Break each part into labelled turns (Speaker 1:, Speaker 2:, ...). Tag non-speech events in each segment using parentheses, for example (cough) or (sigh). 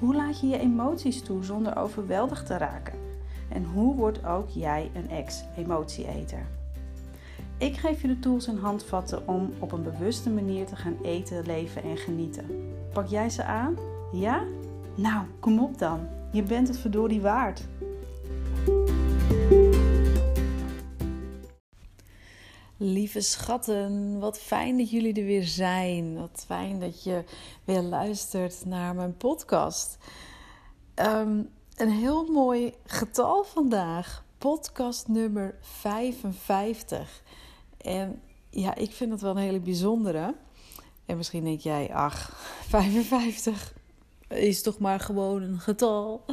Speaker 1: Hoe laat je je emoties toe zonder overweldigd te raken? En hoe wordt ook jij een ex-emotieeter? Ik geef je de tools en handvatten om op een bewuste manier te gaan eten, leven en genieten. Pak jij ze aan? Ja? Nou, kom op dan. Je bent het verdorie waard. Lieve schatten, wat fijn dat jullie er weer zijn. Wat fijn dat je weer luistert naar mijn podcast. Ehm, een heel mooi getal vandaag. Podcast nummer 55. En ja, ik vind het wel een hele bijzondere. En misschien denk jij, ach, 55 is toch maar gewoon een getal.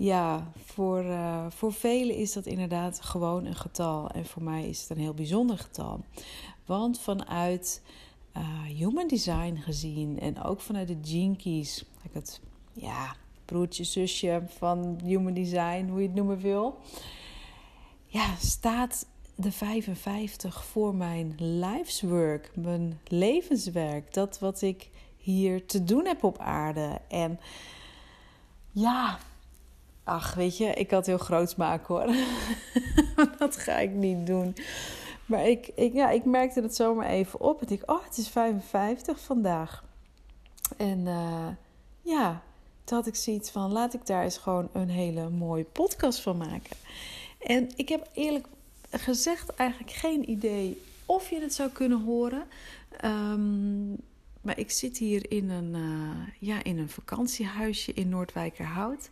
Speaker 1: Ja, voor, uh, voor velen is dat inderdaad gewoon een getal. En voor mij is het een heel bijzonder getal. Want vanuit uh, human design gezien en ook vanuit de Jinkies, het ja, broertje, zusje van human design, hoe je het noemen wil, ja, staat de 55 voor mijn life's work, mijn levenswerk. Dat wat ik hier te doen heb op aarde. En ja, Ach, weet je, ik had heel groots maken hoor. (laughs) dat ga ik niet doen. Maar ik, ik, ja, ik merkte het zomaar even op. En ik, oh, het is 55 vandaag. En uh, ja, toen had ik zoiets van, laat ik daar eens gewoon een hele mooie podcast van maken. En ik heb eerlijk gezegd eigenlijk geen idee of je het zou kunnen horen. Um, maar ik zit hier in een, uh, ja, in een vakantiehuisje in Noordwijkerhout.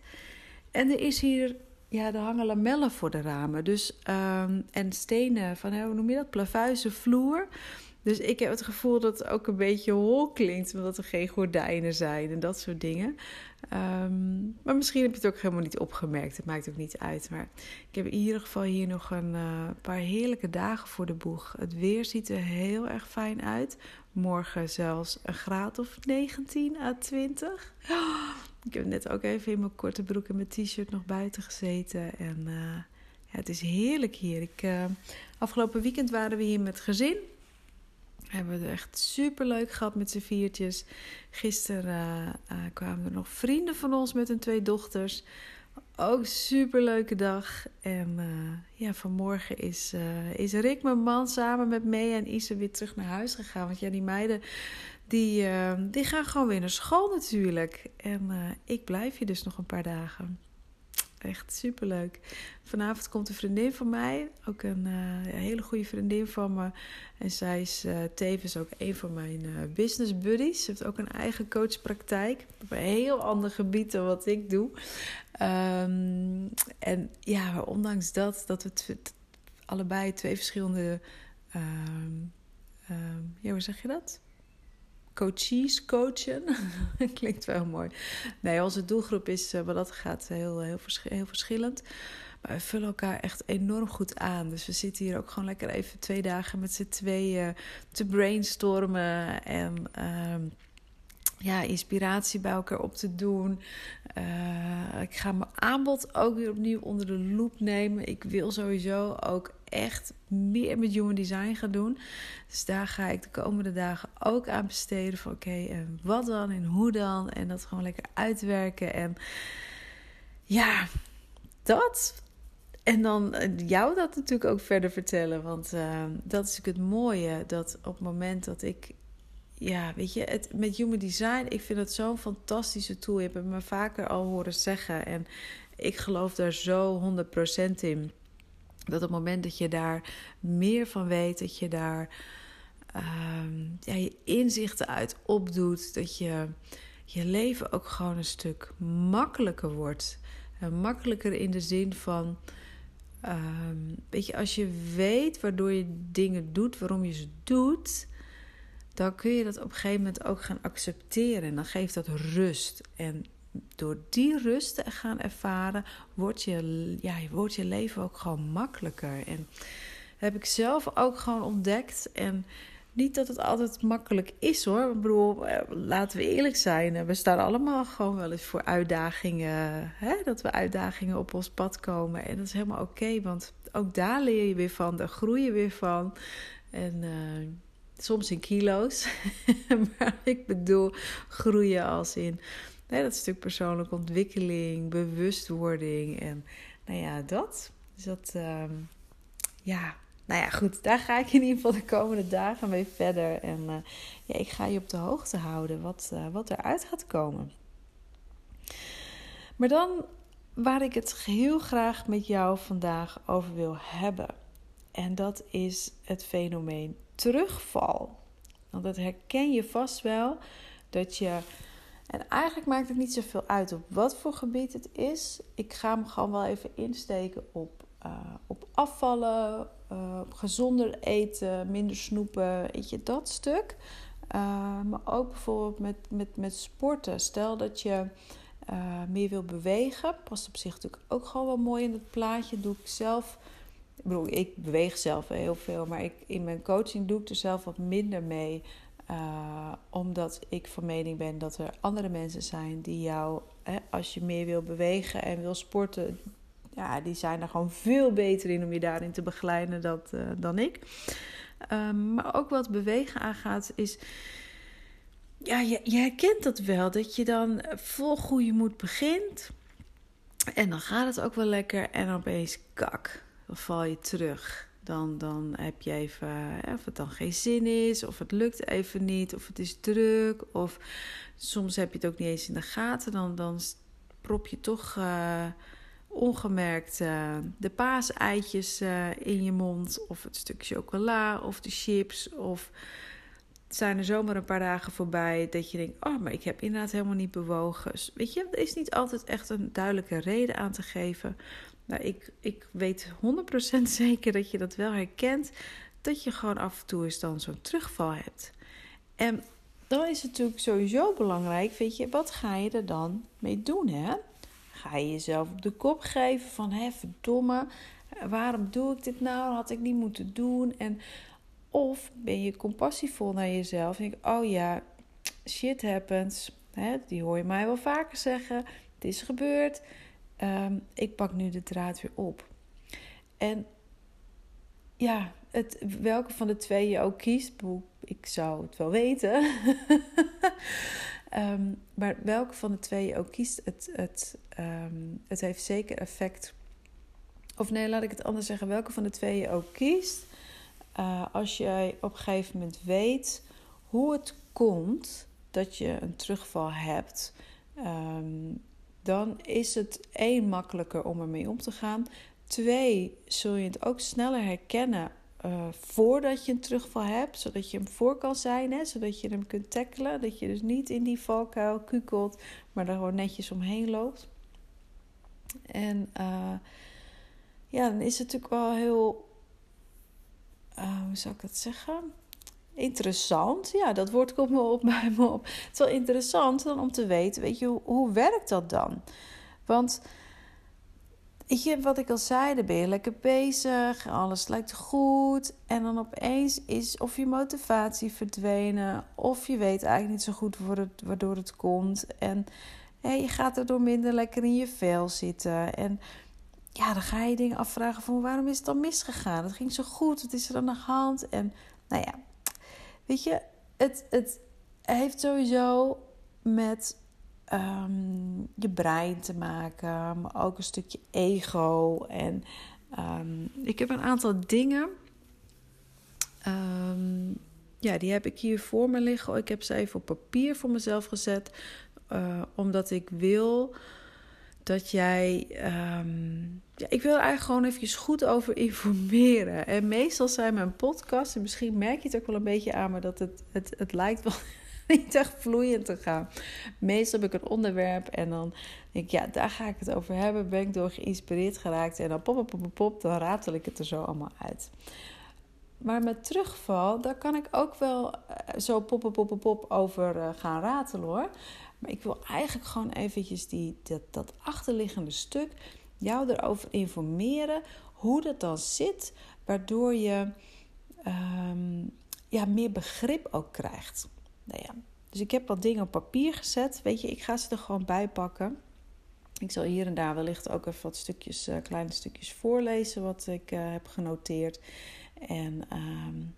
Speaker 1: En er is hier, ja, er hangen lamellen voor de ramen. Dus, um, en stenen van, hoe noem je dat? Plavuizen vloer. Dus ik heb het gevoel dat het ook een beetje hol klinkt, omdat er geen gordijnen zijn en dat soort dingen. Um, maar misschien heb je het ook helemaal niet opgemerkt. Het maakt ook niet uit. Maar ik heb in ieder geval hier nog een uh, paar heerlijke dagen voor de boeg. Het weer ziet er heel erg fijn uit. Morgen zelfs een graad of 19 à 20. Ik heb net ook even in mijn korte broek en mijn t-shirt nog buiten gezeten. En uh, ja, het is heerlijk hier. Ik, uh, afgelopen weekend waren we hier met gezin. Hebben we echt super leuk gehad met z'n viertjes. Gisteren uh, kwamen er nog vrienden van ons met hun twee dochters. Ook super leuke dag. En ja, vanmorgen is, is Rick, mijn man, samen met me en Isa weer terug naar huis gegaan. Want ja, die meiden die, die gaan gewoon weer naar school natuurlijk. En ik blijf hier dus nog een paar dagen. Echt superleuk. Vanavond komt een vriendin van mij. Ook een uh, hele goede vriendin van me. En zij is tevens ook een van mijn business buddies. Ze heeft ook een eigen coachpraktijk. Op een heel ander gebied dan wat ik doe. Um, en ja, ondanks dat, dat we allebei twee verschillende... Um, ja, hoe zeg je dat? Coaches coachen. (laughs) Klinkt wel mooi. Nee, onze doelgroep is uh, wat dat gaat heel, heel, heel verschillend. Maar we vullen elkaar echt enorm goed aan. Dus we zitten hier ook gewoon lekker even twee dagen met z'n tweeën te brainstormen. En uh, ja, inspiratie bij elkaar op te doen. Uh, ik ga mijn aanbod ook weer opnieuw onder de loep nemen. Ik wil sowieso ook echt meer met human design gaan doen. Dus daar ga ik de komende dagen ook aan besteden. Van oké, en wat dan en hoe dan? En dat gewoon lekker uitwerken. En ja, dat. En dan eh, jou dat natuurlijk ook verder vertellen. Want uh, dat is het mooie. Dat op het moment dat ik ja, weet je, het, met human design, ik vind het zo'n fantastische tool. Je hebt het me vaker al horen zeggen. En ik geloof daar zo 100% in. Dat op het moment dat je daar meer van weet, dat je daar um, ja, je inzichten uit opdoet, dat je je leven ook gewoon een stuk makkelijker wordt. En makkelijker in de zin van, um, weet je, als je weet waardoor je dingen doet, waarom je ze doet, dan kun je dat op een gegeven moment ook gaan accepteren. En dan geeft dat rust. En door die rust te gaan ervaren, wordt je, ja, wordt je leven ook gewoon makkelijker. En heb ik zelf ook gewoon ontdekt. En niet dat het altijd makkelijk is hoor. Ik bedoel, eh, laten we eerlijk zijn. We staan allemaal gewoon wel eens voor uitdagingen. Hè? Dat we uitdagingen op ons pad komen. En dat is helemaal oké, want ook daar leer je weer van. Daar groei je weer van. En uh, soms in kilo's. (laughs) maar ik bedoel groeien als in... Hè, dat stuk persoonlijke ontwikkeling, bewustwording. En nou ja, dat. Dus dat... Uh, ja, nou ja, goed, daar ga ik in ieder geval de komende dagen mee verder. En uh, ja, ik ga je op de hoogte houden wat, uh, wat eruit gaat komen. Maar dan waar ik het heel graag met jou vandaag over wil hebben. En dat is het fenomeen terugval. Want dat herken je vast wel. Dat je. En eigenlijk maakt het niet zoveel uit op wat voor gebied het is. Ik ga hem gewoon wel even insteken op, uh, op afvallen, uh, gezonder eten, minder snoepen, weet je, dat stuk. Uh, maar ook bijvoorbeeld met, met, met sporten. Stel dat je meer wil bewegen, past op zich natuurlijk ook gewoon wel mooi in het plaatje. Doe ik zelf, ik bedoel, ik beweeg zelf heel veel, maar ik, in mijn coaching doe ik er zelf wat minder mee. Omdat ik van mening ben dat er andere mensen zijn die jou, hè, als je meer wil bewegen en wil sporten, ja, die zijn er gewoon veel beter in om je daarin te begeleiden uh, dan ik. Um, maar ook wat bewegen aangaat, is. Ja, je, je herkent dat wel, dat je dan vol goede moed begint. En dan gaat het ook wel lekker. En opeens kak, dan val je terug. Dan, dan heb je even, of het dan geen zin is, of het lukt even niet, of het is druk, of soms heb je het ook niet eens in de gaten. Dan, dan prop je toch uh, ongemerkt uh, de paaseitjes uh, in je mond, of het stuk chocola, of de chips, of zijn er zomaar een paar dagen voorbij dat je denkt: Oh, maar ik heb inderdaad helemaal niet bewogen. Dus, weet je, er is niet altijd echt een duidelijke reden aan te geven. Maar ik, ik weet 100% (laughs) zeker dat je dat wel herkent. Dat je gewoon af en toe eens dan zo'n terugval hebt. En dan is het natuurlijk sowieso belangrijk, weet je, wat ga je er dan mee doen, hè? Ga je jezelf op de kop geven van, hé, verdomme, waarom doe ik dit nou? Had ik niet moeten doen. En of ben je compassievol naar jezelf en denk oh ja, shit happens. Hè, die hoor je mij wel vaker zeggen. Het is gebeurd. Um, ik pak nu de draad weer op. En ja, het, welke van de twee je ook kiest, ik zou het wel weten. um, (laughs) maar welke van de twee je ook kiest, het, het, um, het heeft zeker effect. Of nee, laat ik het anders zeggen. Welke van de twee je ook kiest, uh, als jij op een gegeven moment weet hoe het komt dat je een terugval hebt, dan is het één makkelijker om ermee om te gaan. Twee, zul je het ook sneller herkennen uh, voordat je een terugval hebt, zodat je hem voor kan zijn, hè, zodat je hem kunt tackelen. Dat je dus niet in die valkuil kukelt, maar er gewoon netjes omheen loopt. En uh, ja, dan is het natuurlijk wel heel, uh, hoe zou ik dat zeggen? Interessant. Ja, dat woord komt me op (laughs) bij me op. Het is wel interessant dan om te weten, weet je, hoe, werkt dat dan? Want Weet je, wat ik al zei, dan ben je lekker bezig, alles lijkt goed. En dan opeens is of je motivatie verdwenen, of je weet eigenlijk niet zo goed waardoor het komt. En je gaat er door minder lekker in je vel zitten. En ja, dan ga je dingen afvragen van waarom is het dan misgegaan? Het ging zo goed, wat is er aan de hand? En nou ja, weet je, het, het heeft sowieso met um, je brein te maken, maar ook een stukje ego. En um, ik heb een aantal dingen. Um, ja, die heb ik hier voor me liggen. Ik heb ze even op papier voor mezelf gezet. Uh, omdat ik wil dat jij. ja, ik wil er eigenlijk gewoon even goed over (laughs) informeren. En meestal zijn mijn podcasts, en misschien merk je het ook wel een beetje aan, maar dat het, het, het lijkt wel (laughs) niet echt vloeiend te gaan. Meestal heb ik een onderwerp en dan denk ik, ja, daar ga ik het over hebben. Ben ik door geïnspireerd geraakt en dan pop, pop, pop, pop, dan ratel ik het er zo allemaal uit. maar met terugval, daar kan ik ook wel eh, zo pop, pop, pop, pop over uh, gaan ratelen hoor. Maar ik wil eigenlijk gewoon eventjes die, dat, dat achterliggende stuk jou erover informeren hoe dat dan zit, waardoor je um, ja, meer begrip ook krijgt. Nou ja, dus ik heb wat dingen op papier gezet. Weet je, ik ga ze er gewoon bij pakken. Ik zal hier en daar wellicht ook even wat stukjes, uh, kleine stukjes voorlezen wat ik uh, heb genoteerd. En um,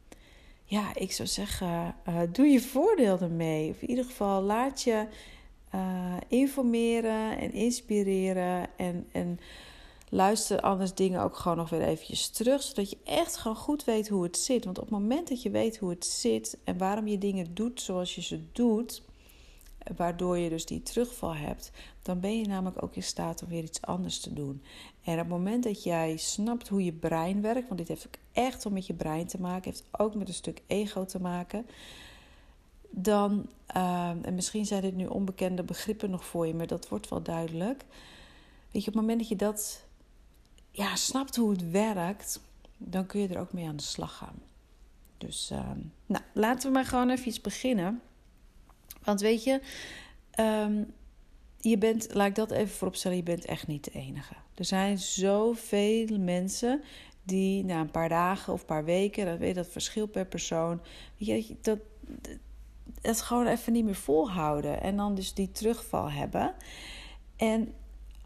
Speaker 1: ja, ik zou zeggen, uh, doe je voordeel ermee. Of in ieder geval laat je informeren en inspireren. En, en luister anders dingen ook gewoon nog weer eventjes terug. Zodat je echt gewoon goed weet hoe het zit. Want op het moment dat je weet hoe het zit en waarom je dingen doet zoals je ze doet, waardoor je dus die terugval hebt, dan ben je namelijk ook in staat om weer iets anders te doen. En op het moment dat jij snapt hoe je brein werkt, want dit heeft ook echt om met je brein te maken, heeft ook met een stuk ego te maken. Dan, uh, en misschien zijn dit nu onbekende begrippen nog voor je, maar dat wordt wel duidelijk. Weet je, op het moment dat je dat ja, snapt hoe het werkt, dan kun je er ook mee aan de slag gaan. Dus uh, nou, laten we maar gewoon even iets beginnen. Want weet je, um, je bent, laat ik dat even vooropstellen, je bent echt niet de enige. Er zijn zoveel mensen die na een paar dagen of een paar weken, dat weet dat verschil per persoon, dat, dat gewoon even niet meer volhouden. En dan dus die terugval hebben. En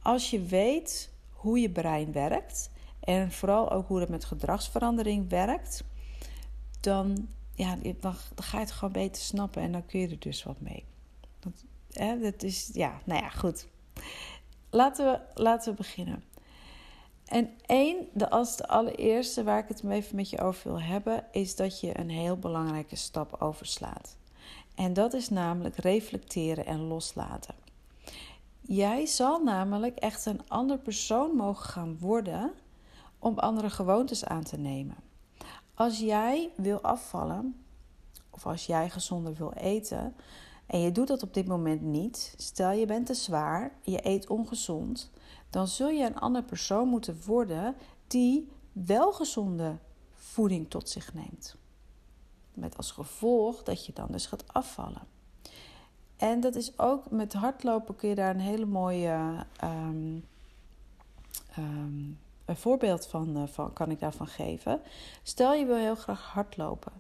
Speaker 1: als je weet hoe je brein werkt en vooral ook hoe dat met gedragsverandering werkt, dan, ja, dan ga je het gewoon beter snappen en dan kun je er dus wat mee. Dat, hè, dat is, ja, nou ja, goed. Laten we, laten we beginnen. En één, de, als de allereerste waar ik het even met je over wil hebben, is dat je een heel belangrijke stap overslaat. En dat is namelijk reflecteren en loslaten. Jij zal namelijk echt een ander persoon mogen gaan worden om andere gewoontes aan te nemen. Als jij wil afvallen, of als jij gezonder wil eten, en je doet dat op dit moment niet, stel je bent te zwaar, je eet ongezond, dan zul je een ander persoon moeten worden die wel gezonde voeding tot zich neemt. Met als gevolg dat je dan dus gaat afvallen. En dat is ook met hardlopen kun je daar een hele mooie um, um, een voorbeeld van, uh, van, kan ik daarvan geven. Stel je wil heel graag hardlopen,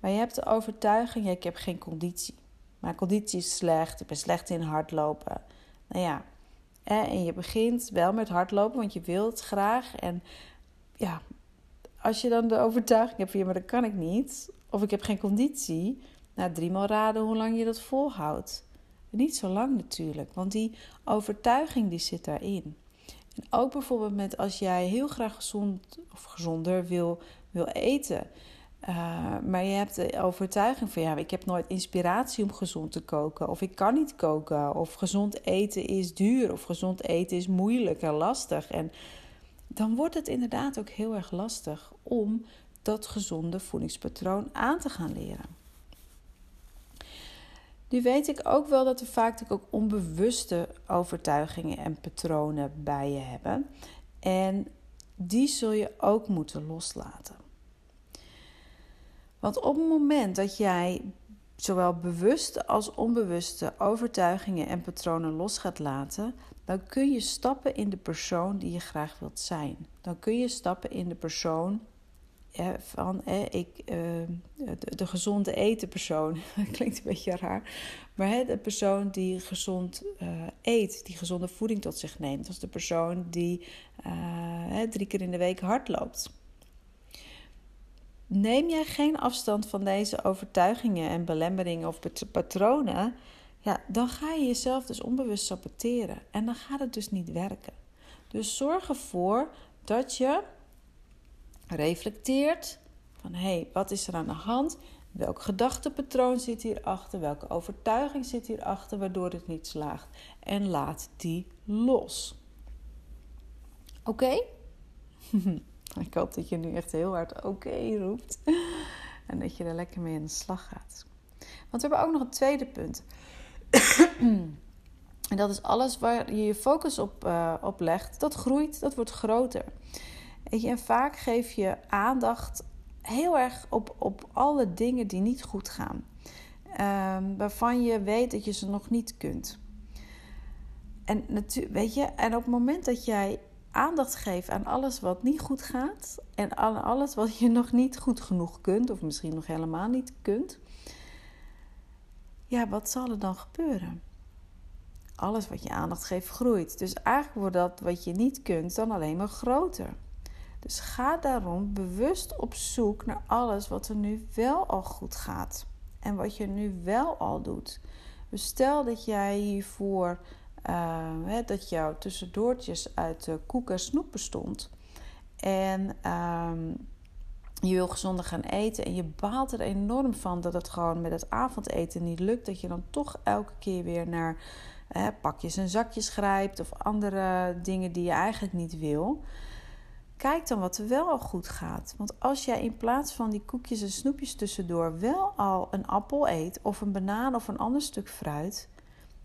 Speaker 1: maar je hebt de overtuiging: ik heb geen conditie. Mijn conditie is slecht, ik ben slecht in hardlopen. Nou ja, en je begint wel met hardlopen, want je wilt graag. En ja, als je dan de overtuiging hebt van maar dat kan ik niet, of ik heb geen conditie, nou, driemaal raden hoe lang je dat volhoudt. Niet zo lang natuurlijk, want die overtuiging die zit daarin. En ook bijvoorbeeld met als jij heel graag gezond of gezonder wil, wil eten. Uh, maar je hebt de overtuiging van ja, ik heb nooit inspiratie om gezond te koken. Of ik kan niet koken. Of gezond eten is duur. Of gezond eten is moeilijk en lastig. En dan wordt het inderdaad ook heel erg lastig om dat gezonde voedingspatroon aan te gaan leren. Nu weet ik ook wel dat er vaak ook onbewuste overtuigingen en patronen bij je hebben. En die zul je ook moeten loslaten. Want op het moment dat jij zowel bewuste als onbewuste overtuigingen en patronen los gaat laten, dan kun je stappen in de persoon die je graag wilt zijn. Dan kun je stappen in de persoon van ik, ehm, de, de, gezonde eten persoon. (laughs) Klinkt een beetje raar. Maar de persoon die gezond uh, eet, die gezonde voeding tot zich neemt. Dat is de persoon die uh, drie keer in de week hardloopt. Neem jij geen afstand van deze overtuigingen en belemmeringen of patronen, ja, dan ga je jezelf dus onbewust saboteren. En dan gaat het dus niet werken. Dus zorg ervoor dat je reflecteert van hé, hey, wat is er aan de hand? Welk gedachtepatroon zit hierachter? Welke overtuiging zit hierachter waardoor het niet slaagt? En laat die los. Oké? (laughs) (laughs) Ik hoop dat je nu echt heel hard oké roept. En dat je er lekker mee aan de slag gaat. Want we hebben ook nog een tweede punt. (clears throat) en dat is alles waar je je focus op, uh, legt. Dat groeit, dat wordt groter. Weet je, en vaak geef je aandacht heel erg op, op alle dingen die niet goed gaan. Um, waarvan je weet dat je ze nog niet kunt. En, weet je, en op het moment dat jij aandacht geeft aan alles wat niet goed gaat en aan alles wat je nog niet goed genoeg kunt, of misschien nog helemaal niet kunt, ja, wat zal er dan gebeuren? Alles wat je aandacht geeft groeit. Dus eigenlijk wordt dat wat je niet kunt dan alleen maar groter. Dus ga daarom bewust op zoek naar alles wat er nu wel al goed gaat en wat je nu wel al doet. Stel dat jij hiervoor uh, dat jouw tussendoortjes uit koek en snoep bestond. En uh, je wil gezonder gaan eten en je baalt er enorm van dat het gewoon met het avondeten niet lukt. Dat je dan toch elke keer weer naar pakjes en zakjes grijpt of andere dingen die je eigenlijk niet wil. Kijk dan wat er wel al goed gaat. Want als jij in plaats van die koekjes en snoepjes tussendoor wel al een appel eet, of een banaan of een ander stuk fruit,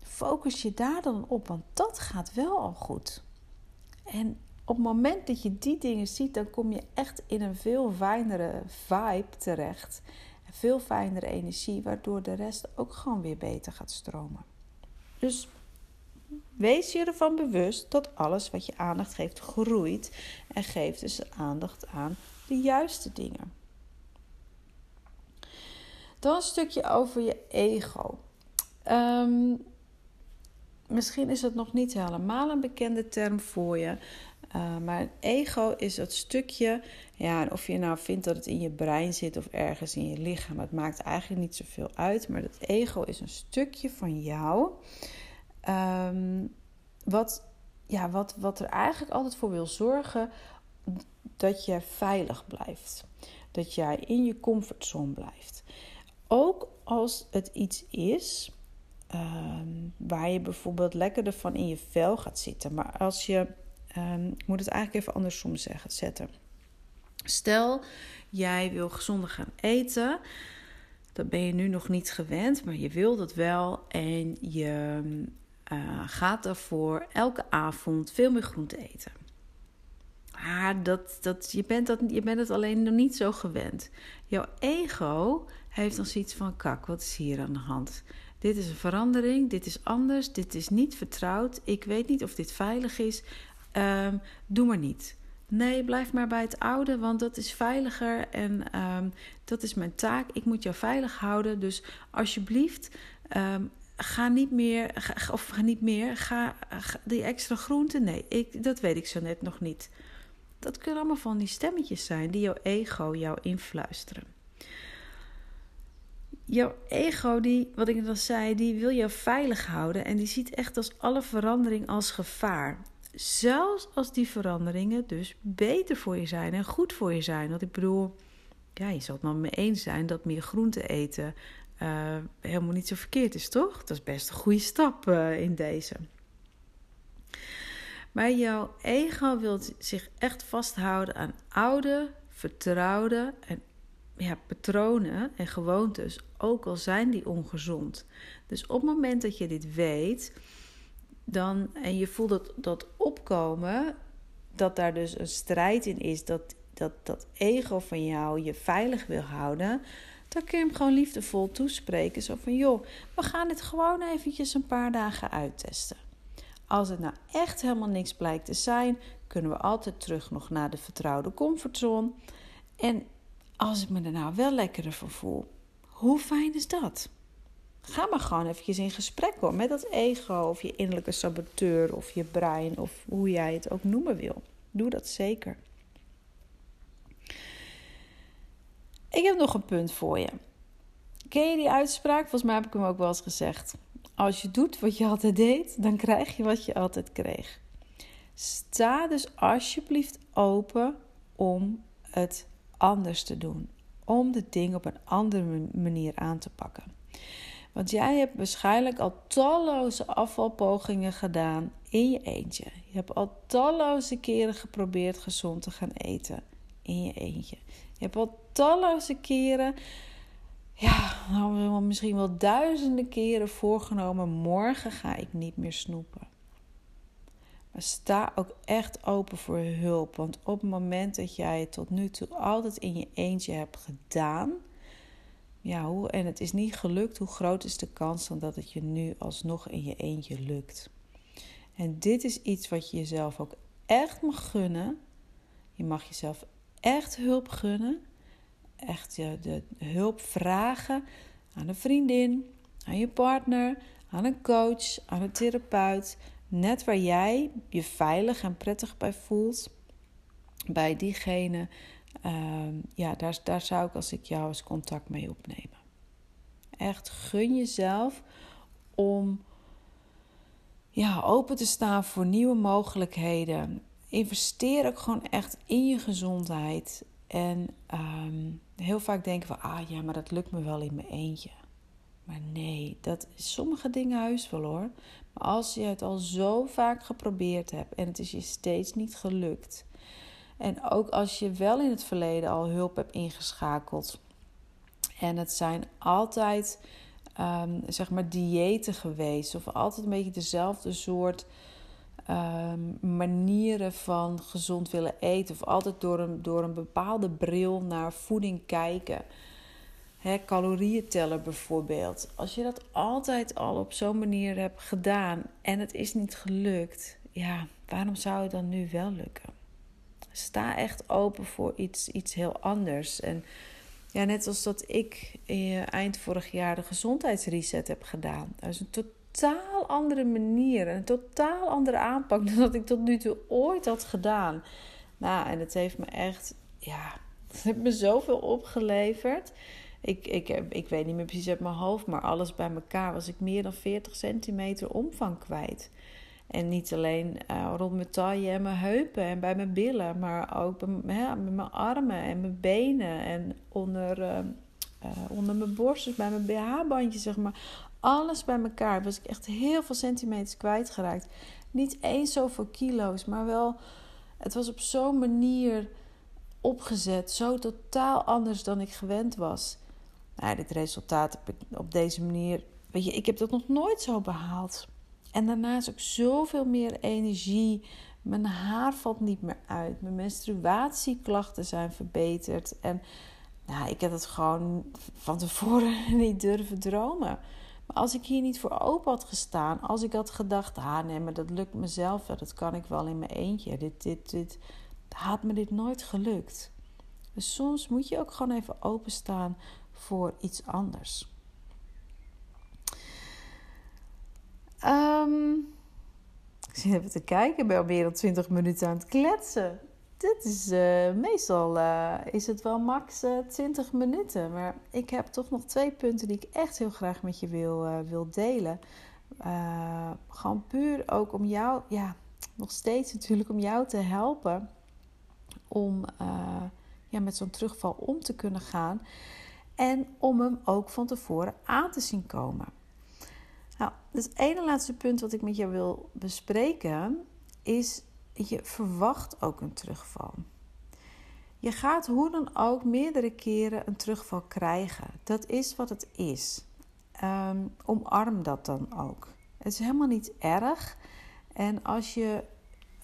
Speaker 1: focus je daar dan op, want dat gaat wel al goed. En op het moment dat je die dingen ziet, dan kom je echt in een veel fijnere vibe terecht. Veel fijnere energie, waardoor de rest ook gewoon weer beter gaat stromen. Dus wees je ervan bewust dat alles wat je aandacht geeft groeit. En geef dus aandacht aan de juiste dingen. Dan een stukje over je ego. Um, misschien is het nog niet helemaal een bekende term voor je. Uh, maar ego is dat stukje, ja, of je nou vindt dat het in je brein zit of ergens in je lichaam, het maakt eigenlijk niet zoveel uit. Maar dat ego is een stukje van jou, um, wat, ja, wat, wat er eigenlijk altijd voor wil zorgen dat je veilig blijft. Dat jij in je comfortzone blijft. Ook als het iets is Ehm, waar je bijvoorbeeld lekkerder van in je vel gaat zitten. Maar als je, um, ik moet het eigenlijk even andersom zeggen, zetten. Stel, jij wil gezonder gaan eten. Dat ben je nu nog niet gewend, maar je wil dat wel. En je uh, gaat daarvoor elke avond veel meer groente eten. Maar dat, dat, je, bent dat, je bent het alleen nog niet zo gewend. Jouw ego heeft dan zoiets van: kak, wat is hier aan de hand? Dit is een verandering, dit is anders, dit is niet vertrouwd. Ik weet niet of dit veilig is. Um, doe maar niet. Nee, blijf maar bij het oude, want dat is veiliger en um, dat is mijn taak. Ik moet jou veilig houden. Dus alsjeblieft, um, ga niet meer, of ga niet meer, ga, ga, die extra groenten. Nee, ik, dat weet ik zo net nog niet. Dat kunnen allemaal van die stemmetjes zijn die jouw ego jou influisteren jouw ego, die, wat ik al zei, die wil jou veilig houden en die ziet echt als alle verandering als gevaar. Zelfs als die veranderingen dus beter voor je zijn en goed voor je zijn. Want ik bedoel, ja, je zal het maar mee eens zijn dat meer groente eten uh, helemaal niet zo verkeerd is, toch? Dat is best een goede stap uh, in deze. Maar jouw ego wil zich echt vasthouden aan oude, vertrouwde en ja, patronen en gewoontes, ook al zijn die ongezond. Dus op het moment dat je dit weet, dan, en je voelt dat, dat opkomen, dat daar dus een strijd in is, dat, dat dat ego van jou je veilig wil houden, dan kun je hem gewoon liefdevol toespreken. Zo van, joh, we gaan dit gewoon eventjes een paar dagen uittesten. Als het nou echt helemaal niks blijkt te zijn, kunnen we altijd terug nog naar de vertrouwde comfortzone. En als ik me er nou wel lekkerder voor voel, hoe fijn is dat? Ga maar gewoon eventjes in gesprek hoor, met dat ego of je innerlijke saboteur of je brein of hoe jij het ook noemen wil. Doe dat zeker. Ik heb nog een punt voor je. Ken je die uitspraak? Volgens mij heb ik hem ook wel eens gezegd. Als je doet wat je altijd deed, dan krijg je wat je altijd kreeg. Sta dus alsjeblieft open om het anders te doen. Om de dingen op een andere manier aan te pakken. Want jij hebt waarschijnlijk al talloze afvalpogingen gedaan in je eentje. Je hebt al talloze keren geprobeerd gezond te gaan eten in je eentje. Je hebt al talloze keren, ja, nou, misschien wel duizenden keren voorgenomen: morgen ga ik niet meer snoepen. Maar sta ook echt open voor hulp. Want op het moment dat jij het tot nu toe altijd in je eentje hebt gedaan. Ja, hoe, en het is niet gelukt, hoe groot is de kans dan dat het je nu alsnog in je eentje lukt? En dit is iets wat je jezelf ook echt mag gunnen. Je mag jezelf echt hulp gunnen. Echt de hulp vragen aan een vriendin, aan je partner, aan een coach, aan een therapeut. Net waar jij je veilig en prettig bij voelt. Bij diegene, uh, ja, daar, daar zou ik als ik jou eens contact mee opnemen. Echt gun jezelf om ja, open te staan voor nieuwe mogelijkheden. Investeer ook gewoon echt in je gezondheid. En um, heel vaak denken we, ah ja, maar dat lukt me wel in mijn eentje. Maar nee, dat sommige dingen huis wel hoor. Maar als je het al zo vaak geprobeerd hebt en het is je steeds niet gelukt. En ook als je wel in het verleden al hulp hebt ingeschakeld. En het zijn altijd um, zeg maar diëten geweest. Of altijd een beetje dezelfde soort um, manieren van gezond willen eten. Of altijd door een, door een bepaalde bril naar voeding kijken. He, calorieën tellen bijvoorbeeld. Als je dat altijd al op zo'n manier hebt gedaan en het is niet gelukt, ja, waarom zou het dan nu wel lukken? Sta echt open voor iets, iets heel anders. En ja, net als dat ik eh, eind vorig jaar de gezondheidsreset heb gedaan. Dat is een totaal andere manier en een totaal andere aanpak (laughs) dan dat ik tot nu toe ooit had gedaan. Nou, en het heeft me echt, ja, (laughs) het heeft me zoveel opgeleverd. Ik, ik, ik weet niet meer precies uit mijn hoofd, maar alles bij elkaar was ik meer dan 40 centimeter omvang kwijt. En niet alleen uh, rond mijn taille en mijn heupen en bij mijn billen, maar ook bij, met mijn armen en mijn benen en onder, uh, uh, onder mijn borst, bij mijn BH-bandje, zeg maar. Alles bij elkaar was ik echt heel veel centimeters kwijtgeraakt. Niet eens zoveel kilo's, maar wel, het was op zo'n manier opgezet, zo totaal anders dan ik gewend was. Nou, dit resultaat heb ik op deze manier, weet je, ik heb dat nog nooit zo behaald. En daarnaast ook zoveel meer energie. Mijn haar valt niet meer uit. Mijn menstruatieklachten zijn verbeterd. En nou, ik heb het gewoon van tevoren (laughs) niet durven dromen. Maar als ik hier niet voor open had gestaan, als ik had gedacht, ah nee, maar dat lukt mezelf wel, dat kan ik wel in mijn eentje. Dit, dit, dit, had me dit nooit gelukt. Dus soms moet je ook gewoon even openstaan voor iets anders. Um, ik zit even te kijken. Ik ben al meer dan 20 minuten aan het kletsen. Dit is uh, meestal uh, is het wel max uh, eh, 20 minuten. Maar ik heb toch nog twee punten die ik echt heel graag met je wil, wil delen. gewoon puur ook om jou, ja, nog steeds natuurlijk om jou te helpen. Om ja, met zo'n terugval om te kunnen gaan. En om hem ook van tevoren aan te zien komen. Nou, het ene laatste punt wat ik met jou wil bespreken is: je verwacht ook een terugval. Je gaat hoe dan ook meerdere keren een terugval krijgen. Dat is wat het is. Um, omarm dat dan ook. Het is helemaal niet erg. En als je,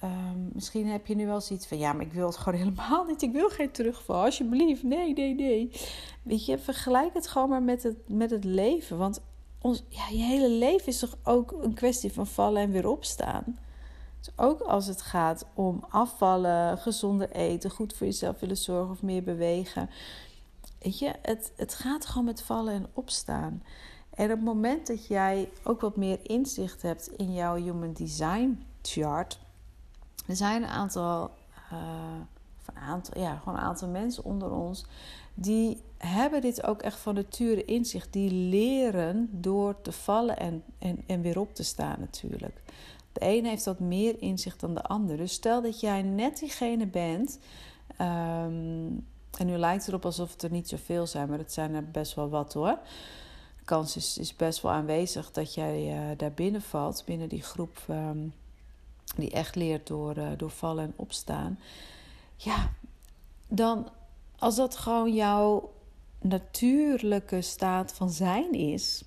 Speaker 1: um, misschien heb je nu wel zoiets van: ja, maar ik wil het gewoon (laughs) helemaal niet. Ik wil geen terugval. Alsjeblieft, nee, nee, nee. Weet je, vergelijk het gewoon maar met het, met het leven. Want ons, ja, je hele leven is toch ook een kwestie van vallen en weer opstaan. Dus ook als het gaat om afvallen, gezonder eten, goed voor jezelf willen zorgen of meer bewegen. Weet je, het, het gaat gewoon met vallen en opstaan. En op het moment dat jij ook wat meer inzicht hebt in jouw Human Design chart. Er zijn een aantal, uh, aantal, ja, gewoon een aantal mensen onder ons die hebben dit ook echt van nature in zich. Die leren door te vallen en, en, en weer op te staan natuurlijk. De een heeft wat meer inzicht dan de ander. Dus stel dat jij net diegene bent. Um, en nu lijkt het erop alsof het er niet zoveel zijn, maar het zijn er best wel wat hoor. De kans is, is best wel aanwezig dat jij uh, daar binnen valt, binnen die groep um, die echt leert door, uh, door vallen en opstaan. Ja, dan als dat gewoon jouw natuurlijke staat van zijn is,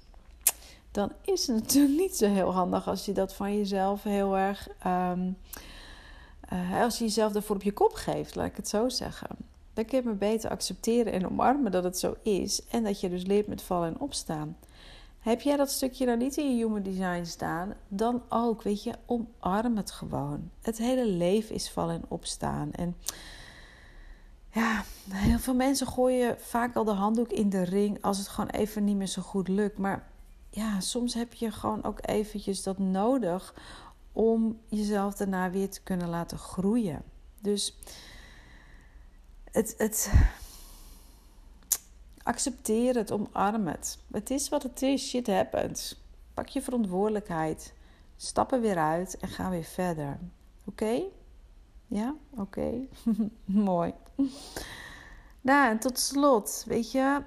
Speaker 1: dan is het natuurlijk niet zo heel handig als je dat van jezelf heel erg. Ehm, uh, als je jezelf daarvoor op je kop geeft, laat ik het zo zeggen. Dan kun je maar beter accepteren en omarmen dat het zo is. En dat je dus leert met vallen en opstaan. Heb jij dat stukje nou niet in je human design staan, dan ook, weet je, omarm het gewoon. Het hele leven is vallen en opstaan. En ja, heel veel mensen gooien vaak al de handdoek in de ring als het gewoon even niet meer zo goed lukt. Maar ja, soms heb je gewoon ook eventjes dat nodig om jezelf daarna weer te kunnen laten groeien. Dus het, het accepteer het, omarm het. Het is wat het is, shit happens. Pak je verantwoordelijkheid, stap er weer uit en ga weer verder. Oké? Ja? Oké. (laughs) Mooi. Nou, en tot slot, weet je,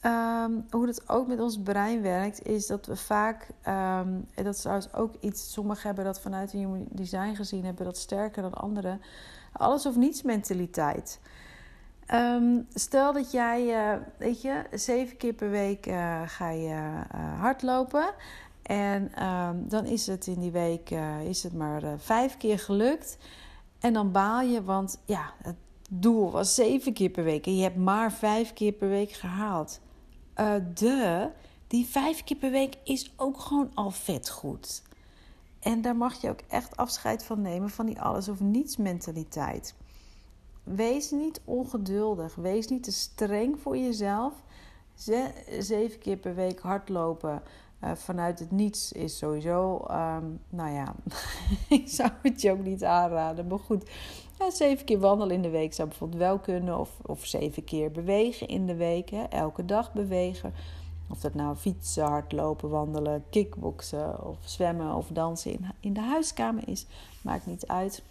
Speaker 1: Ehm, hoe het ook met ons brein werkt, is dat we vaak, um, en dat is trouwens ook iets, sommigen hebben dat vanuit een human design gezien, hebben dat sterker dan anderen, alles of niets mentaliteit. Ehm, stel dat jij, uh, weet je, zeven keer per week uh, ga je uh, hardlopen. En dan is het in die week is het maar vijf keer gelukt. En dan baal je, want ja, het doel was zeven keer per week. En je hebt maar vijf keer per week gehaald de, die vijf keer per week is ook gewoon al vet goed. En daar mag je ook echt afscheid van nemen van die alles of niets mentaliteit. Wees niet ongeduldig. Wees niet te streng voor jezelf. zeven keer per week hardlopen uh, vanuit het niets is sowieso. Um, nou ja, (laughs) ik zou het je ook niet aanraden. Maar goed, ja, zeven keer wandelen in de week zou bijvoorbeeld wel kunnen. Of, of zeven keer bewegen in de week. Elke dag bewegen. Of dat nou fietsen, hardlopen, wandelen, kickboksen of zwemmen of dansen in, in de huiskamer is. Maakt niet uit.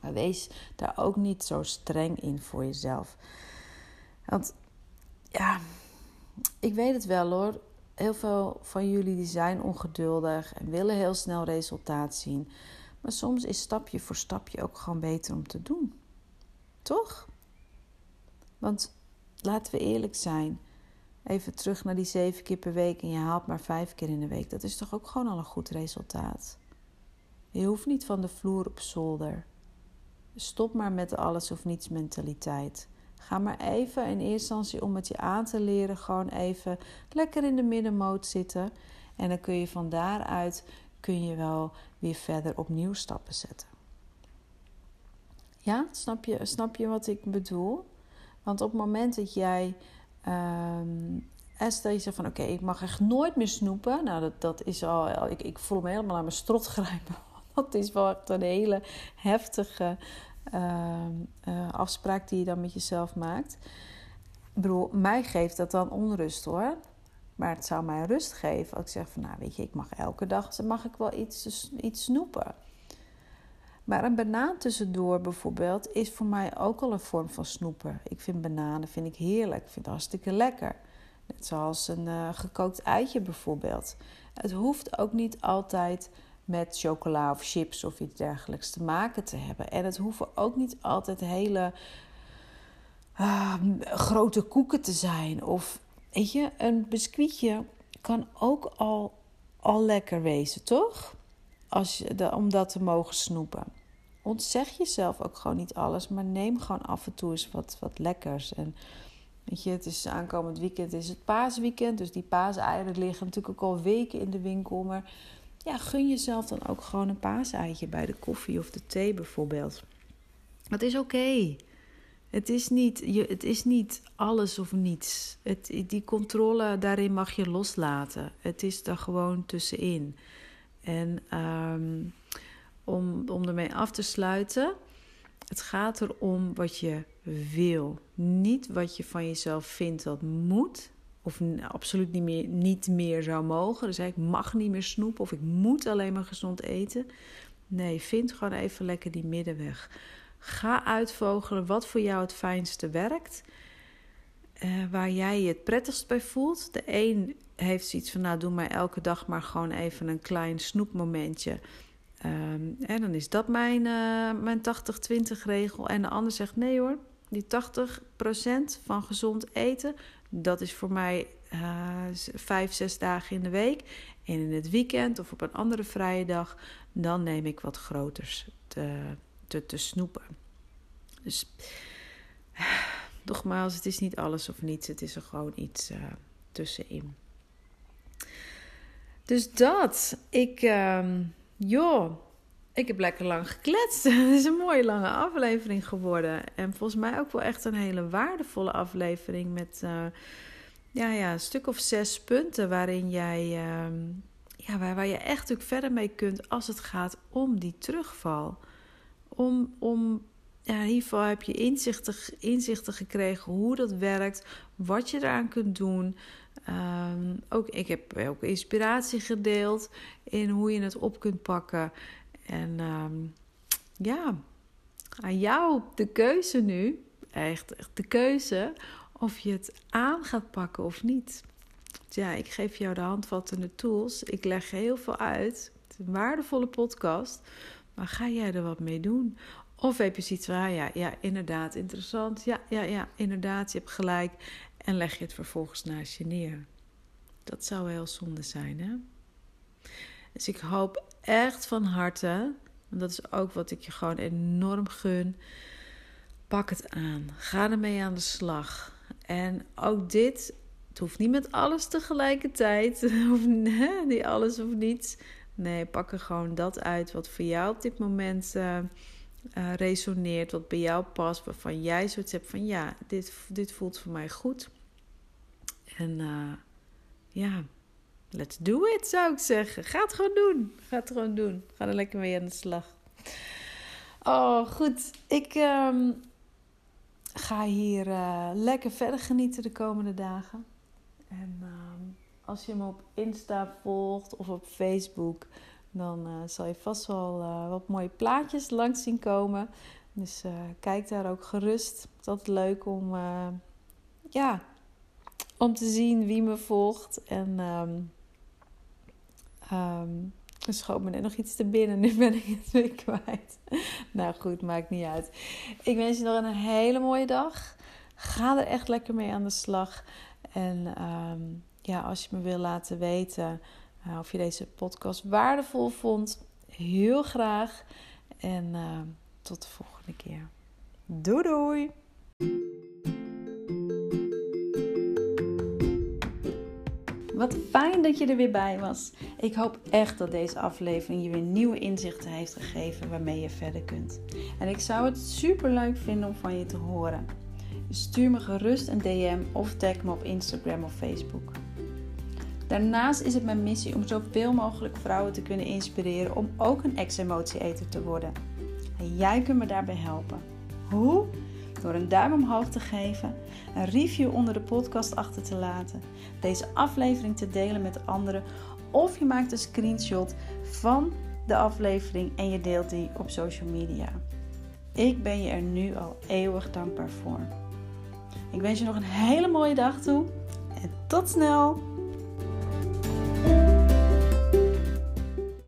Speaker 1: Maar wees daar ook niet zo streng in voor jezelf. Want ja, ik weet het wel hoor. Heel veel van jullie die zijn ongeduldig en willen heel snel resultaat zien. Maar soms is stapje voor stapje ook gewoon beter om te doen. Toch? Want laten we eerlijk zijn. Even terug naar die zeven keer per week en je haalt maar vijf keer in de week. Dat is toch ook gewoon al een goed resultaat? Je hoeft niet van de vloer op zolder. Stop maar met de alles of niets mentaliteit. Ga maar even in eerste instantie om het je aan te leren, gewoon even lekker in de middenmoot zitten. En dan kun je van daaruit kun je wel weer verder opnieuw stappen zetten. Ja, snap je, snap je wat ik bedoel? Want op het moment dat jij. Um, je zegt van oké, ik mag echt nooit meer snoepen. Nou, dat, dat is al. Ik, ik voel me helemaal aan mijn strot grijpen. Dat is wel echt een hele heftige uh, uh, afspraak die je dan met jezelf maakt. Ik bedoel, mij geeft dat dan onrust hoor. Maar het zou mij rust geven als ik zeg van, nou weet je, ik mag elke dag mag ik wel iets, iets snoepen. Maar een banaan tussendoor bijvoorbeeld is voor mij ook al een vorm van snoepen. Ik vind bananen vind ik heerlijk, ik vind het hartstikke lekker. Net zoals een uh, gekookt eitje bijvoorbeeld. Het hoeft ook niet altijd met chocola of chips of iets dergelijks te maken te hebben. En het hoeven ook niet altijd hele uh, grote koeken te zijn of Weet je, een biscuitje kan ook al, al lekker wezen, toch? Als je om dat te mogen snoepen. Ontzeg jezelf ook gewoon niet alles, maar neem gewoon af en toe eens wat, wat lekkers. En weet je, het is aankomend weekend, het is het paasweekend. Dus die paaseieren liggen natuurlijk ook al weken in de winkel. Maar ja, gun jezelf dan ook gewoon een paaseitje bij de koffie of de thee bijvoorbeeld. Dat is oké. Het is niet, je, het is niet alles of niets. Het, die controle, daarin mag je loslaten. Het is er gewoon tussenin. En um, om, om ermee af te sluiten, het gaat erom wat je wil. Niet wat je van jezelf vindt dat moet. Of absoluut niet meer, niet meer zou mogen. Dus ik mag niet meer snoepen of ik moet alleen maar gezond eten. Nee, vind gewoon even lekker die middenweg. Ga uitvogelen wat voor jou het fijnste werkt. Uh, waar jij je het prettigst bij voelt. De een heeft zoiets van, nou doe mij elke dag maar gewoon even een klein snoepmomentje. Um, en dan is dat mijn, uh, mijn 80-20 regel. En de ander zegt, nee hoor, die 80% van gezond eten, dat is voor mij uh, vijf, zes dagen in de week. En in het weekend of op een andere vrije dag, dan neem ik wat groters te, te, te snoepen. Dus (sighs) nogmaals, het is niet alles of niets. Het is er gewoon iets uh, tussenin. Dus dat. Ik, uh, joh, ik heb lekker lang gekletst. (laughs) Het is een mooie lange aflevering geworden. En volgens mij ook wel echt een hele waardevolle aflevering met uh, ja, ja, een stuk of zes punten waarin jij, uh, ja, waar, waar je echt natuurlijk verder mee kunt als het gaat om die terugval. Om, om in ieder geval heb je inzichten, inzichten gekregen hoe dat werkt, wat je eraan kunt doen. Um, ook, ik heb ook inspiratie gedeeld in hoe je het op kunt pakken. En um, ja, aan jou de keuze nu, echt, echt de keuze of je het aan gaat pakken of niet. Ja, ik geef jou de handvattende tools. Ik leg heel veel uit. Het is een waardevolle podcast. Maar ga jij er wat mee doen? Of heb je zoiets van, ah ja, ja, inderdaad, interessant. Ja, ja, ja, inderdaad, je hebt gelijk. En leg je het vervolgens naast je neer. Dat zou heel zonde zijn, hè? Dus ik hoop echt van harte, en dat is ook wat ik je gewoon enorm gun. Pak het aan. Ga ermee aan de slag. En ook dit, het hoeft niet met alles tegelijkertijd. (laughs) Of niet alles of niets. Nee, pak er gewoon dat uit wat voor jou op dit moment uh, uh, resoneert. Wat bij jou past. Waarvan jij zoiets hebt van ja, dit, dit voelt voor mij goed. En uh, ja, let's do it zou ik zeggen. Ga het gewoon doen. Ga het gewoon doen. Ga er lekker mee aan de slag. Oh, goed. Ik um, ga hier uh, lekker verder genieten de komende dagen. En um, als je me op Insta volgt of op Facebook, dan uh, zal je vast wel uh, wat mooie plaatjes langs zien komen. Dus kijk daar ook gerust. Het is altijd leuk om, ja, om te zien wie me volgt. En um, um, er schoot me net nog iets te binnen. Nu ben ik het weer kwijt. (laughs) nou goed, maakt niet uit. Ik wens je nog een hele mooie dag. Ga er echt lekker mee aan de slag. En um, ja, als je me wil laten weten uh, of je deze podcast waardevol vond, heel graag. En uh, tot de volgende keer. Doei doei! Wat fijn dat je er weer bij was. Ik hoop echt dat deze aflevering je weer nieuwe inzichten heeft gegeven waarmee je verder kunt. En ik zou het super leuk vinden om van je te horen. Stuur me gerust een DM of tag me op Instagram of Facebook. Daarnaast is het mijn missie om zoveel mogelijk vrouwen te kunnen inspireren om ook een ex-emotie-eter te worden. En jij kunt me daarbij helpen. Hoe? Door een duim omhoog te geven, een review onder de podcast achter te laten, deze aflevering te delen met anderen of je maakt een screenshot van de aflevering en je deelt die op social media. Ik ben je er nu al eeuwig dankbaar voor. Ik wens je nog een hele mooie dag toe en tot snel!